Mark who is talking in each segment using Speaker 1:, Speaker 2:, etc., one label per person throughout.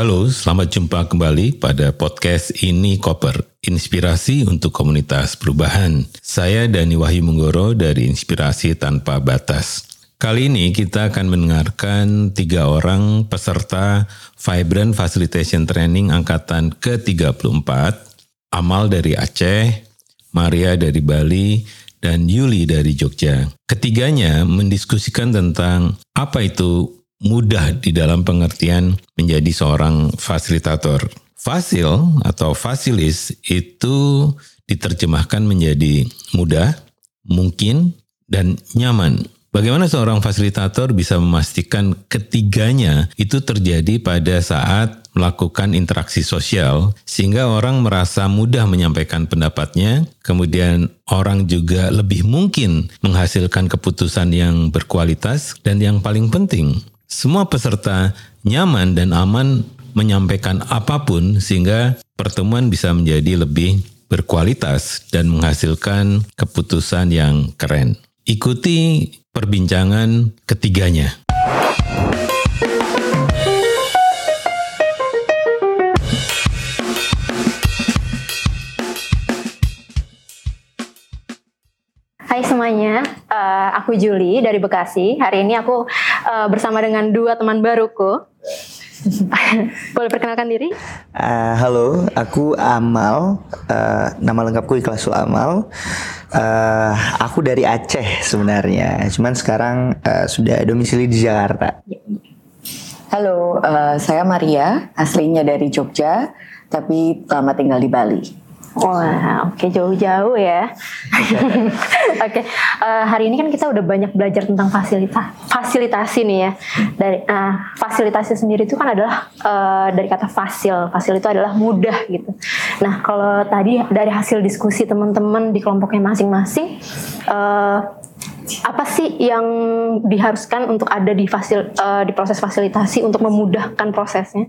Speaker 1: Halo, selamat jumpa kembali pada podcast Ini Koper, inspirasi untuk komunitas perubahan. Saya Dani Wahyu Munggoro dari Inspirasi Tanpa Batas. Kali ini kita akan mendengarkan tiga orang peserta Vibrant Facilitation Training Angkatan ke-34, Amal dari Aceh, Maria dari Bali, dan Yuli dari Jogja. Ketiganya mendiskusikan tentang apa itu mudah di dalam pengertian menjadi seorang fasilitator. Fasil atau fasilis itu diterjemahkan menjadi mudah, mungkin, dan nyaman. Bagaimana seorang fasilitator bisa memastikan ketiganya itu terjadi pada saat melakukan interaksi sosial sehingga orang merasa mudah menyampaikan pendapatnya, kemudian orang juga lebih mungkin menghasilkan keputusan yang berkualitas dan yang paling penting semua peserta nyaman dan aman menyampaikan apa pun sehingga pertemuan bisa menjadi lebih berkualitas dan menghasilkan keputusan yang keren. Ikuti perbincangan ketiganya.
Speaker 2: Hai semuanya, uh, aku Juli dari Bekasi. Hari ini aku uh, bersama dengan dua teman baruku. Boleh perkenalkan diri?
Speaker 3: Uh, halo, aku Amal. Uh, nama lengkapku Ikhlasul Amal. Uh, aku dari Aceh sebenarnya, cuman sekarang uh, sudah domisili di Jakarta.
Speaker 4: Halo, uh, saya Maria, aslinya dari Jogja, tapi lama tinggal di Bali.
Speaker 2: Wah, oke okay, jauh-jauh ya. oke, okay. uh, eh, hari ini kan kita udah banyak belajar tentang fasilitas, fasilitasi nih ya. Dari uh, fasilitasi sendiri itu kan adalah uh, dari kata fasil. Fasil itu adalah mudah gitu. Nah, kalau tadi dari hasil diskusi teman-teman di kelompoknya masing-masing, uh, apa sih yang diharuskan untuk ada di fasil uh, di proses fasilitasi untuk memudahkan prosesnya?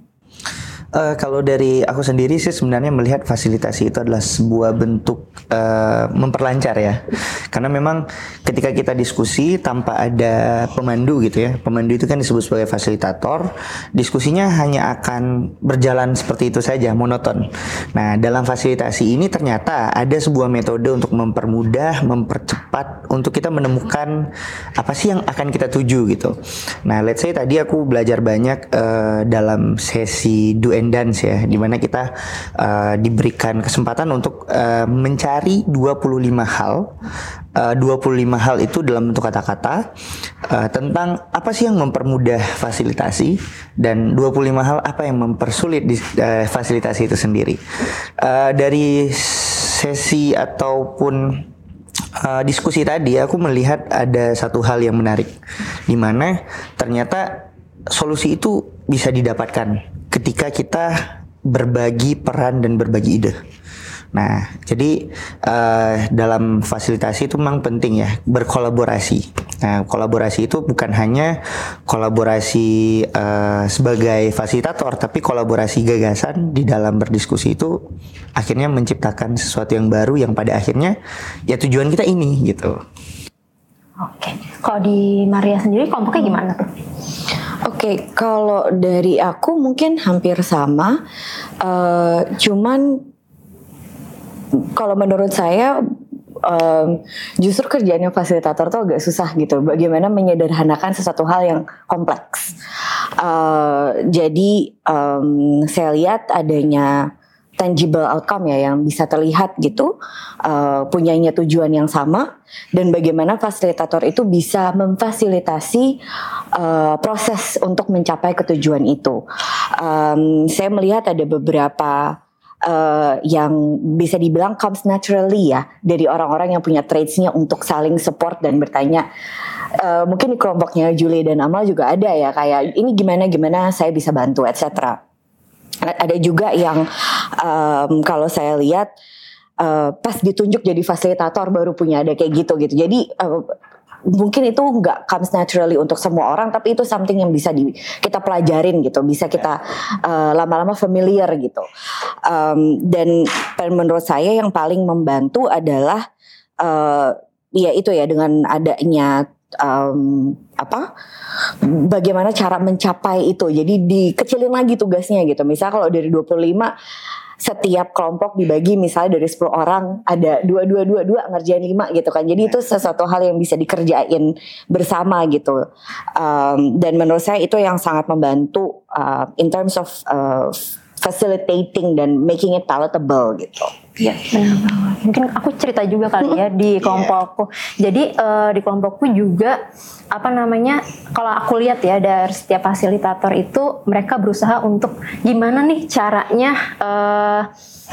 Speaker 3: Uh, kalau dari aku sendiri sih sebenarnya melihat fasilitasi itu adalah sebuah bentuk uh, memperlancar ya. Karena memang ketika kita diskusi tanpa ada pemandu gitu ya. Pemandu itu kan disebut sebagai fasilitator. Diskusinya hanya akan berjalan seperti itu saja, monoton. Nah, dalam fasilitasi ini ternyata ada sebuah metode untuk mempermudah, mempercepat untuk kita menemukan apa sih yang akan kita tuju gitu. Nah, let's say tadi aku belajar banyak uh, dalam sesi do and dance ya di mana kita uh, diberikan kesempatan untuk uh, mencari 25 hal. Uh, 25 hal itu dalam bentuk kata-kata uh, tentang apa sih yang mempermudah fasilitasi dan 25 hal apa yang mempersulit di, uh, fasilitasi itu sendiri. Uh, dari sesi ataupun uh, diskusi tadi aku melihat ada satu hal yang menarik di mana ternyata solusi itu bisa didapatkan ketika kita berbagi peran dan berbagi ide. Nah, jadi uh, dalam fasilitasi itu memang penting ya berkolaborasi. Nah, kolaborasi itu bukan hanya kolaborasi uh, sebagai fasilitator, tapi kolaborasi gagasan di dalam berdiskusi itu akhirnya menciptakan sesuatu yang baru yang pada akhirnya ya tujuan kita ini gitu.
Speaker 2: Oke, kalau di Maria sendiri kelompoknya gimana tuh?
Speaker 4: Oke, okay, kalau dari aku mungkin hampir sama, uh, cuman kalau menurut saya um, justru kerjanya fasilitator tuh agak susah gitu. Bagaimana menyederhanakan sesuatu hal yang kompleks. Uh, jadi um, saya lihat adanya tangible outcome ya yang bisa terlihat gitu uh, punyanya tujuan yang sama dan bagaimana fasilitator itu bisa memfasilitasi uh, proses untuk mencapai ketujuan itu. Um, saya melihat ada beberapa uh, yang bisa dibilang comes naturally ya dari orang-orang yang punya traitsnya untuk saling support dan bertanya. Uh, mungkin di kelompoknya Julie dan Amal juga ada ya kayak ini gimana gimana saya bisa bantu etc ada juga yang um, kalau saya lihat uh, pas ditunjuk jadi fasilitator baru punya ada kayak gitu gitu. Jadi uh, mungkin itu nggak comes naturally untuk semua orang tapi itu something yang bisa di, kita pelajarin gitu bisa kita uh, lama-lama familiar gitu. Um, dan menurut saya yang paling membantu adalah uh, ya itu ya dengan adanya um, apa bagaimana cara mencapai itu. Jadi dikecilin lagi tugasnya gitu. Misal kalau dari 25 setiap kelompok dibagi misalnya dari 10 orang ada dua dua dua dua ngerjain lima gitu kan jadi itu sesuatu hal yang bisa dikerjain bersama gitu um, dan menurut saya itu yang sangat membantu uh, in terms of uh, facilitating dan making it palatable gitu.
Speaker 2: Iya benar banget. Mungkin aku cerita juga kali ya di kelompokku. Jadi uh, di kelompokku juga apa namanya kalau aku lihat ya dari setiap fasilitator itu mereka berusaha untuk gimana nih caranya uh,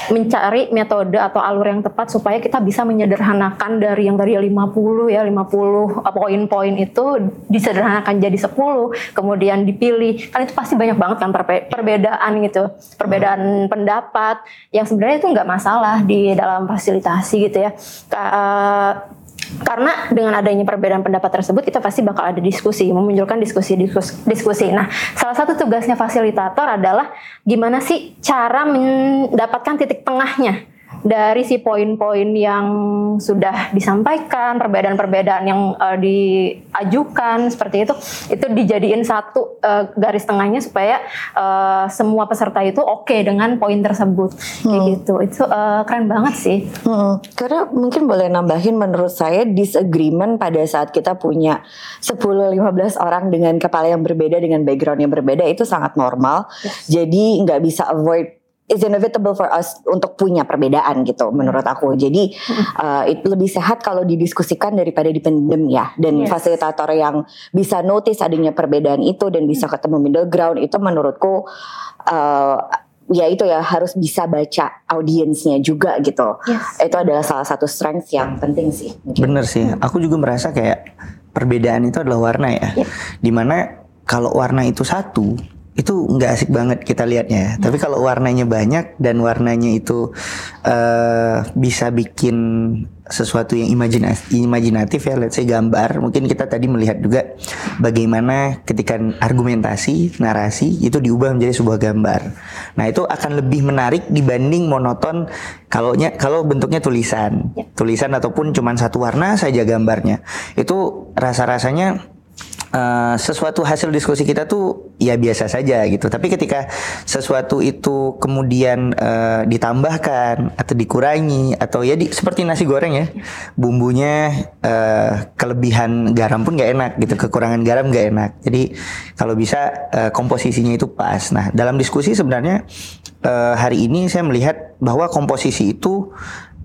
Speaker 2: mencari metode atau alur yang tepat supaya kita bisa menyederhanakan dari yang dari 50 ya 50 poin-poin itu disederhanakan jadi 10 kemudian dipilih. Kan itu pasti banyak banget kan perbedaan gitu perbedaan hmm. pendapat. Yang sebenarnya itu nggak masalah di dalam fasilitasi gitu ya karena dengan adanya perbedaan pendapat tersebut kita pasti bakal ada diskusi memunculkan diskusi diskusi, diskusi. nah salah satu tugasnya fasilitator adalah gimana sih cara mendapatkan titik tengahnya dari si poin-poin yang sudah disampaikan, perbedaan-perbedaan yang uh, diajukan seperti itu, itu dijadiin satu uh, garis tengahnya supaya uh, semua peserta itu oke okay dengan poin tersebut, hmm. kayak gitu. Itu uh, keren banget sih.
Speaker 4: Hmm. Karena mungkin boleh nambahin menurut saya disagreement pada saat kita punya 10-15 orang dengan kepala yang berbeda dengan background yang berbeda itu sangat normal. Yes. Jadi nggak bisa avoid is inevitable for us untuk punya perbedaan gitu menurut aku. Jadi uh, itu lebih sehat kalau didiskusikan daripada dipendem ya. Dan yes. fasilitator yang bisa notice adanya perbedaan itu dan bisa ketemu middle ground itu menurutku uh, ya itu ya harus bisa baca audiensnya juga gitu. Yes. Itu adalah salah satu strength yang penting sih.
Speaker 3: Mungkin. Bener sih. Aku juga merasa kayak perbedaan itu adalah warna ya. Yeah. Di mana kalau warna itu satu itu nggak asik banget kita lihatnya. Hmm. Tapi kalau warnanya banyak dan warnanya itu uh, bisa bikin sesuatu yang imajinatif, imajinatif ya, let's say gambar. Mungkin kita tadi melihat juga bagaimana ketika argumentasi, narasi itu diubah menjadi sebuah gambar. Nah itu akan lebih menarik dibanding monoton kalau kalau bentuknya tulisan, ya. tulisan ataupun cuma satu warna saja gambarnya. Itu rasa-rasanya uh, sesuatu hasil diskusi kita tuh ya biasa saja gitu. Tapi ketika sesuatu itu kemudian uh, ditambahkan atau dikurangi atau ya di, seperti nasi goreng ya, bumbunya uh, kelebihan garam pun nggak enak gitu, kekurangan garam nggak enak. Jadi kalau bisa uh, komposisinya itu pas. Nah dalam diskusi sebenarnya uh, hari ini saya melihat bahwa komposisi itu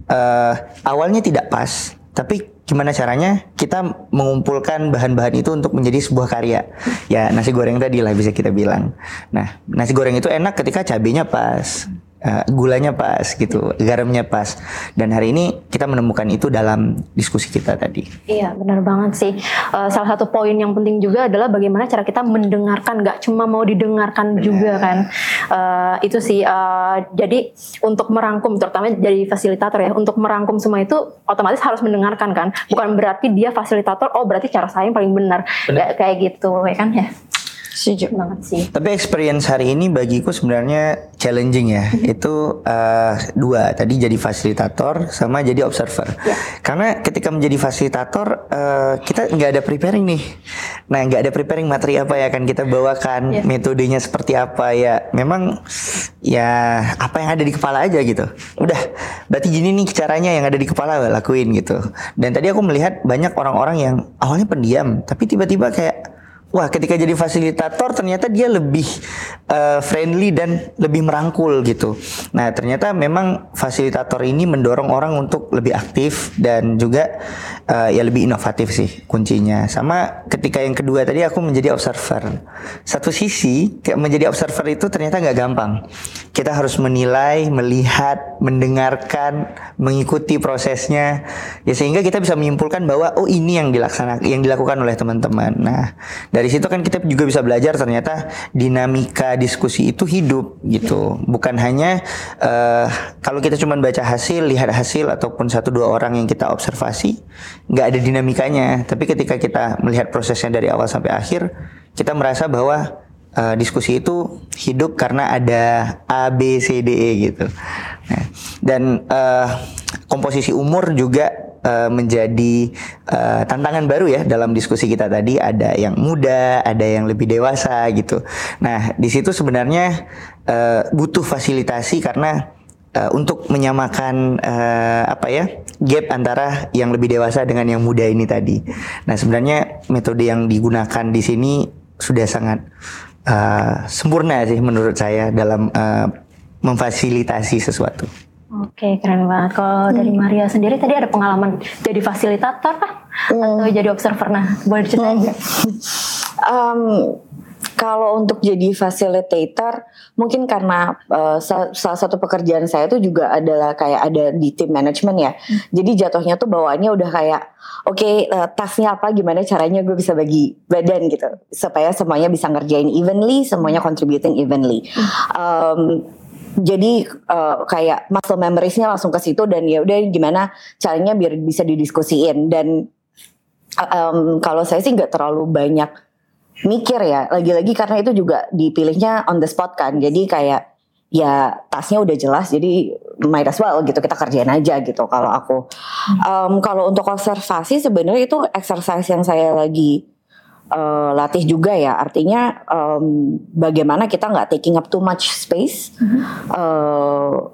Speaker 3: uh, awalnya tidak pas, tapi gimana caranya kita mengumpulkan bahan-bahan itu untuk menjadi sebuah karya. Ya nasi goreng tadi lah bisa kita bilang. Nah nasi goreng itu enak ketika cabenya pas uh, gulanya pas gitu, garamnya pas. Dan hari ini kita menemukan itu dalam diskusi kita tadi.
Speaker 2: Iya, benar banget sih. Uh, salah satu poin yang penting juga adalah bagaimana cara kita mendengarkan, nggak cuma mau didengarkan benar. juga kan. Uh, itu sih. Uh, jadi untuk merangkum, terutama jadi fasilitator ya, untuk merangkum semua itu otomatis harus mendengarkan kan. Bukan berarti dia fasilitator, oh berarti cara saya yang paling benar. benar. Kayak gitu, ya kan ya.
Speaker 3: Setuju banget sih. Tapi experience hari ini bagiku sebenarnya challenging ya. Mm-hmm. Itu uh, dua. Tadi jadi fasilitator sama jadi observer. Yeah. Karena ketika menjadi fasilitator uh, kita nggak ada preparing nih. Nah nggak ada preparing materi apa ya akan kita bawakan, yeah. metodenya seperti apa ya. Memang ya apa yang ada di kepala aja gitu. Udah. Berarti gini nih caranya yang ada di kepala lakuin gitu. Dan tadi aku melihat banyak orang-orang yang awalnya pendiam, tapi tiba-tiba kayak wah ketika jadi fasilitator ternyata dia lebih uh, friendly dan lebih merangkul gitu. Nah ternyata memang fasilitator ini mendorong orang untuk lebih aktif dan juga uh, ya lebih inovatif sih kuncinya. Sama ketika yang kedua tadi aku menjadi observer. Satu sisi kayak menjadi observer itu ternyata nggak gampang. Kita harus menilai, melihat, mendengarkan, mengikuti prosesnya, ya sehingga kita bisa menyimpulkan bahwa oh ini yang dilaksanakan, yang dilakukan oleh teman-teman. Nah dari dari situ kan kita juga bisa belajar ternyata dinamika diskusi itu hidup gitu. Bukan hanya uh, kalau kita cuma baca hasil lihat hasil ataupun satu dua orang yang kita observasi nggak ada dinamikanya. Tapi ketika kita melihat prosesnya dari awal sampai akhir kita merasa bahwa uh, diskusi itu hidup karena ada A B C D E gitu. Nah, dan uh, komposisi umur juga uh, menjadi uh, tantangan baru ya dalam diskusi kita tadi. Ada yang muda, ada yang lebih dewasa gitu. Nah di situ sebenarnya uh, butuh fasilitasi karena uh, untuk menyamakan uh, apa ya gap antara yang lebih dewasa dengan yang muda ini tadi. Nah sebenarnya metode yang digunakan di sini sudah sangat uh, sempurna sih menurut saya dalam uh, memfasilitasi sesuatu.
Speaker 2: Oke, keren banget. Kalau hmm. dari Maria sendiri tadi ada pengalaman jadi fasilitator kah? Hmm. Atau jadi observer? Nah, boleh ceritain hmm.
Speaker 4: Um, kalau untuk jadi facilitator, mungkin karena uh, salah satu pekerjaan saya itu juga adalah kayak ada di tim manajemen ya. Hmm. Jadi jatuhnya tuh bawaannya udah kayak, oke okay, uh, tasnya apa, gimana caranya gue bisa bagi badan gitu, supaya semuanya bisa ngerjain evenly, semuanya contributing evenly. Um, jadi uh, kayak muscle memoriesnya langsung ke situ dan ya udah gimana caranya biar bisa didiskusiin. Dan um, kalau saya sih nggak terlalu banyak mikir ya. Lagi-lagi karena itu juga dipilihnya on the spot kan. Jadi kayak ya tasnya udah jelas jadi might as well gitu kita kerjain aja gitu kalau aku. Um, kalau untuk observasi sebenarnya itu exercise yang saya lagi uh, latih juga ya. Artinya um, bagaimana kita nggak taking up too much space uh,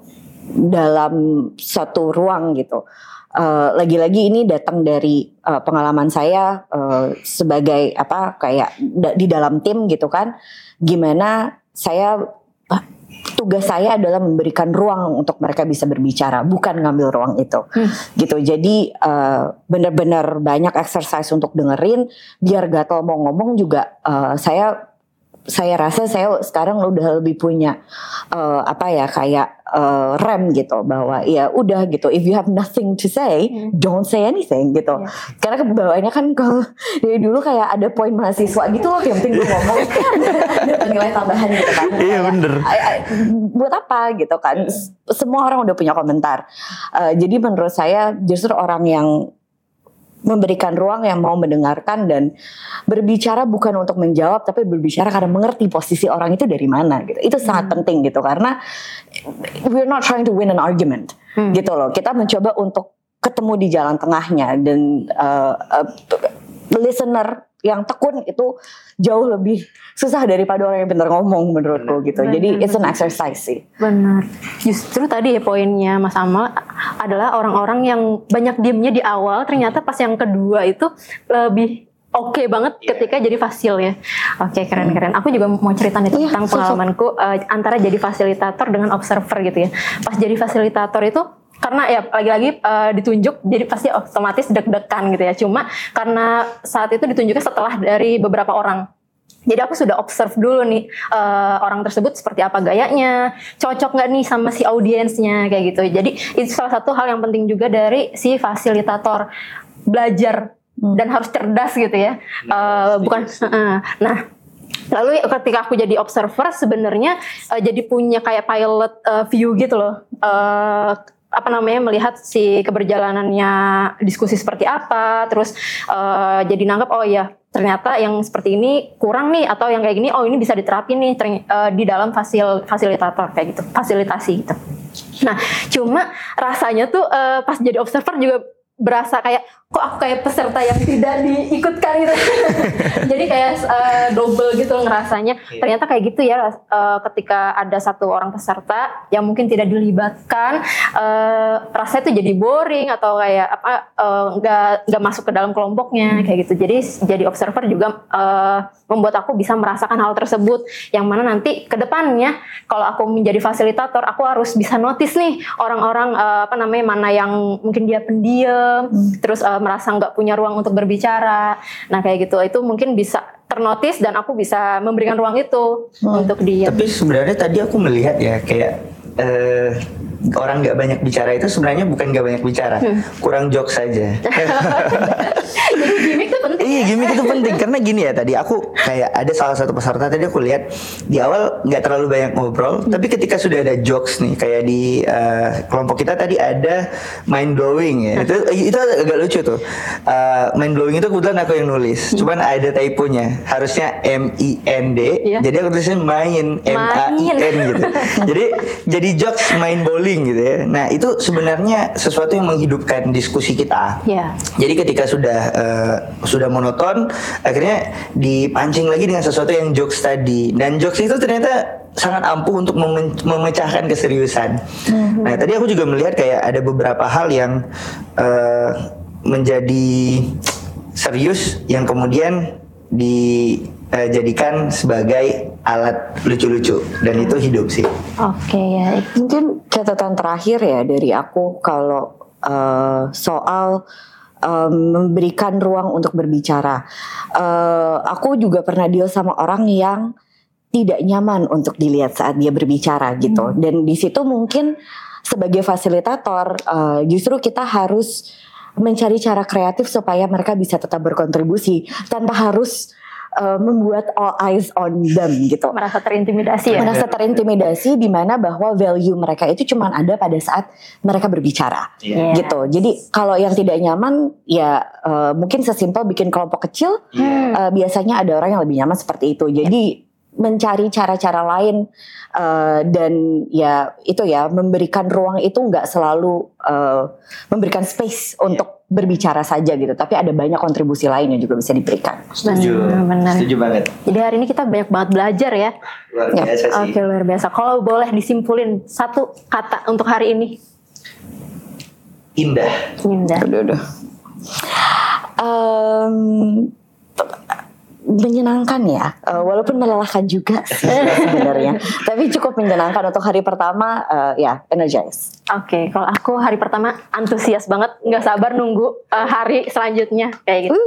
Speaker 4: dalam satu ruang gitu. Uh, lagi-lagi ini datang dari uh, pengalaman saya uh, sebagai apa kayak di dalam tim gitu kan. Gimana saya tugas saya adalah memberikan ruang untuk mereka bisa berbicara, bukan ngambil ruang itu, hmm. gitu. Jadi uh, benar-benar banyak exercise untuk dengerin, biar gatel mau ngomong juga uh, saya saya rasa saya sekarang udah lebih punya uh, apa ya kayak uh, rem gitu bahwa ya udah gitu. If you have nothing to say hmm. don't say anything gitu. Yeah. karena kebawaannya kan kalau dari dulu kayak ada poin mahasiswa gitu loh yang penting gue ngomong. Ada nilai tambahan gitu kan.
Speaker 3: Iya bener.
Speaker 4: Buat apa? gitu kan. Semua orang udah punya komentar. Uh, jadi menurut saya justru orang yang memberikan ruang yang mau mendengarkan dan berbicara bukan untuk menjawab tapi berbicara karena mengerti posisi orang itu dari mana gitu. Itu sangat hmm. penting gitu karena we're not trying to win an argument hmm. gitu loh. Kita mencoba untuk ketemu di jalan tengahnya dan uh, uh, listener yang tekun itu jauh lebih susah daripada orang yang pintar ngomong menurutku gitu. Benar, Jadi it's an exercise sih.
Speaker 2: Benar. Justru tadi ya poinnya Mas Amal adalah orang-orang yang banyak diemnya di awal ternyata pas yang kedua itu lebih oke okay banget yeah. ketika jadi fasil ya. Oke, okay, keren-keren. Aku juga mau cerita nih iya, tentang yeah, pengalamanku uh, antara jadi fasilitator dengan observer gitu ya. Pas jadi fasilitator itu karena ya lagi-lagi uh, ditunjuk jadi pasti otomatis deg-degan gitu ya cuma karena saat itu ditunjuknya setelah dari beberapa orang jadi aku sudah observe dulu nih uh, orang tersebut seperti apa gayanya, cocok nggak nih sama si audiensnya kayak gitu. Jadi itu salah satu hal yang penting juga dari si fasilitator belajar hmm. dan harus cerdas gitu ya. Uh, bukan. Uh, nah Lalu ketika aku jadi observer sebenarnya uh, jadi punya kayak pilot uh, view gitu loh. Uh, apa namanya melihat si keberjalanannya diskusi seperti apa terus uh, jadi nanggap oh ya ternyata yang seperti ini kurang nih atau yang kayak gini oh ini bisa diterapin nih uh, di dalam fasil fasilitator kayak gitu fasilitasi gitu. Nah cuma rasanya tuh uh, pas jadi observer juga berasa kayak kok aku kayak peserta yang tidak diikutkan gitu jadi kayak uh, double gitu ngerasanya yeah. ternyata kayak gitu ya uh, ketika ada satu orang peserta yang mungkin tidak dilibatkan uh, rasanya tuh jadi boring atau kayak apa nggak uh, nggak masuk ke dalam kelompoknya kayak gitu jadi jadi observer juga uh, membuat aku bisa merasakan hal tersebut yang mana nanti ke depannya kalau aku menjadi fasilitator aku harus bisa notice nih orang-orang uh, apa namanya mana yang mungkin dia pendiam hmm. terus uh, merasa nggak punya ruang untuk berbicara nah kayak gitu itu mungkin bisa ternotis dan aku bisa memberikan ruang itu hmm. untuk dia
Speaker 3: tapi sebenarnya tadi aku melihat ya kayak uh, orang nggak banyak bicara itu sebenarnya bukan nggak banyak bicara, hmm. kurang jokes saja.
Speaker 2: gimmick tuh penting.
Speaker 3: Iya gimmick itu penting. Karena gini ya tadi aku kayak ada salah satu peserta tadi aku lihat di awal nggak terlalu banyak ngobrol tapi ketika sudah ada jokes nih kayak di uh, kelompok kita tadi ada mind blowing ya. Itu itu agak lucu tuh. Uh, mind blowing itu kebetulan aku yang nulis. Cuman ada typonya. Harusnya M I N D.
Speaker 2: Iya.
Speaker 3: jadi aku tulisnya main M A I N gitu. Jadi jadi jokes main bowling gitu ya. Nah itu sebenarnya sesuatu yang menghidupkan diskusi kita.
Speaker 2: Iya.
Speaker 3: jadi ketika sudah eh, sudah monoton, akhirnya dipancing lagi dengan sesuatu yang jokes tadi. Dan jokes itu ternyata sangat ampuh untuk meme- memecahkan keseriusan. Nah, tadi aku juga melihat kayak ada beberapa hal yang eh, menjadi serius yang kemudian dijadikan sebagai alat lucu-lucu dan itu hidup sih.
Speaker 2: Oke ya.
Speaker 4: Mungkin catatan terakhir ya dari aku kalau eh, soal em, memberikan ruang untuk berbicara. Eh, aku juga pernah deal sama orang yang tidak nyaman untuk dilihat saat dia berbicara gitu. Dan di situ mungkin sebagai fasilitator eh, justru kita harus mencari cara kreatif supaya mereka bisa tetap berkontribusi tanpa harus eh, membuat all eyes on them gitu
Speaker 2: Merasa terintimidasi ya.
Speaker 4: merasa terintimidasi di mana bahwa value mereka itu cuma ada pada saat mereka berbicara
Speaker 2: Iya.
Speaker 4: gitu. Jadi kalau yang tidak nyaman ya eh, mungkin sesimpel bikin kelompok kecil
Speaker 2: Hmm.
Speaker 4: eh, biasanya ada orang yang lebih nyaman seperti itu. Jadi mencari cara-cara lain eh, dan ya itu ya memberikan ruang itu nggak selalu eh, memberikan space untuk berbicara saja gitu, tapi ada banyak kontribusi lain yang juga bisa diberikan.
Speaker 2: Benar, benar.
Speaker 3: Setuju banget.
Speaker 2: Jadi hari ini kita banyak banget belajar ya.
Speaker 3: Luar
Speaker 4: Ya,
Speaker 3: biasa sih.
Speaker 2: Oke luar biasa. Kalau boleh disimpulin satu kata untuk hari ini,
Speaker 3: Indah.
Speaker 2: Indah.
Speaker 4: Aduh, aduh. Em, menyenangkan ya, Eh, walaupun melelahkan juga sih sebenarnya. Tapi cukup menyenangkan untuk hari pertama, eh, ya energize.
Speaker 2: Oke, kalau aku hari pertama antusias banget, nggak sabar nunggu uh, hari selanjutnya kayak gitu.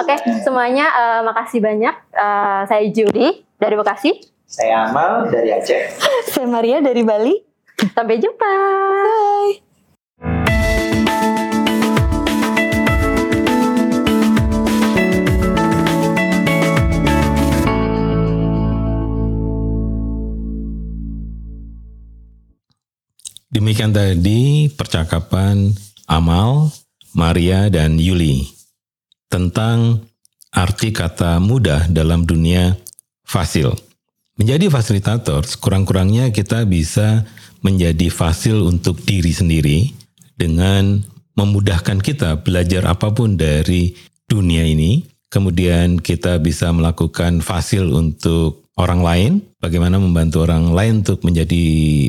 Speaker 2: Oke, semuanya uh, makasih banyak. Uh, saya Judy dari Bekasi.
Speaker 3: Saya Amal dari Aceh.
Speaker 4: Saya Maria dari Bali.
Speaker 2: Sampai jumpa.
Speaker 4: Bye.
Speaker 1: Demikian tadi percakapan Amal, Maria, dan Yuli tentang arti kata mudah dalam dunia fasil. Menjadi fasilitator, sekurang-kurangnya kita bisa menjadi fasil untuk diri sendiri dengan memudahkan kita belajar apa pun dari dunia ini. Kemudian kita bisa melakukan fasil untuk orang lain, bagaimana membantu orang lain untuk menjadi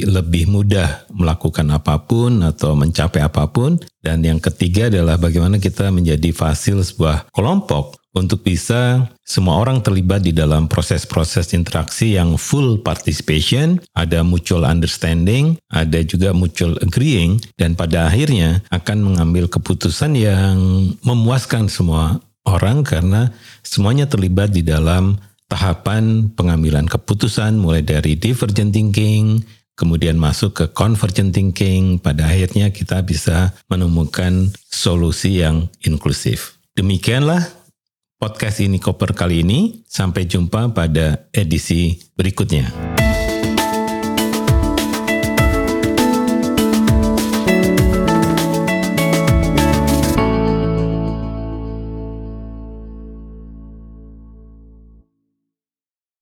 Speaker 1: lebih mudah melakukan apa pun atau mencapai apa pun. Dan yang ketiga adalah bagaimana kita menjadi fasil sebuah kelompok untuk bisa semua orang terlibat di dalam proses-proses interaksi yang full participation, ada mutual understanding, ada juga mutual agreeing, dan pada akhirnya akan mengambil keputusan yang memuaskan semua orang karena semuanya terlibat di dalam tahapan pengambilan keputusan mulai dari divergent thinking, kemudian masuk ke convergent thinking, pada akhirnya kita bisa menemukan solusi yang inklusif. Demikianlah podcast ini koper kali ini. Sampai jumpa pada edisi berikutnya.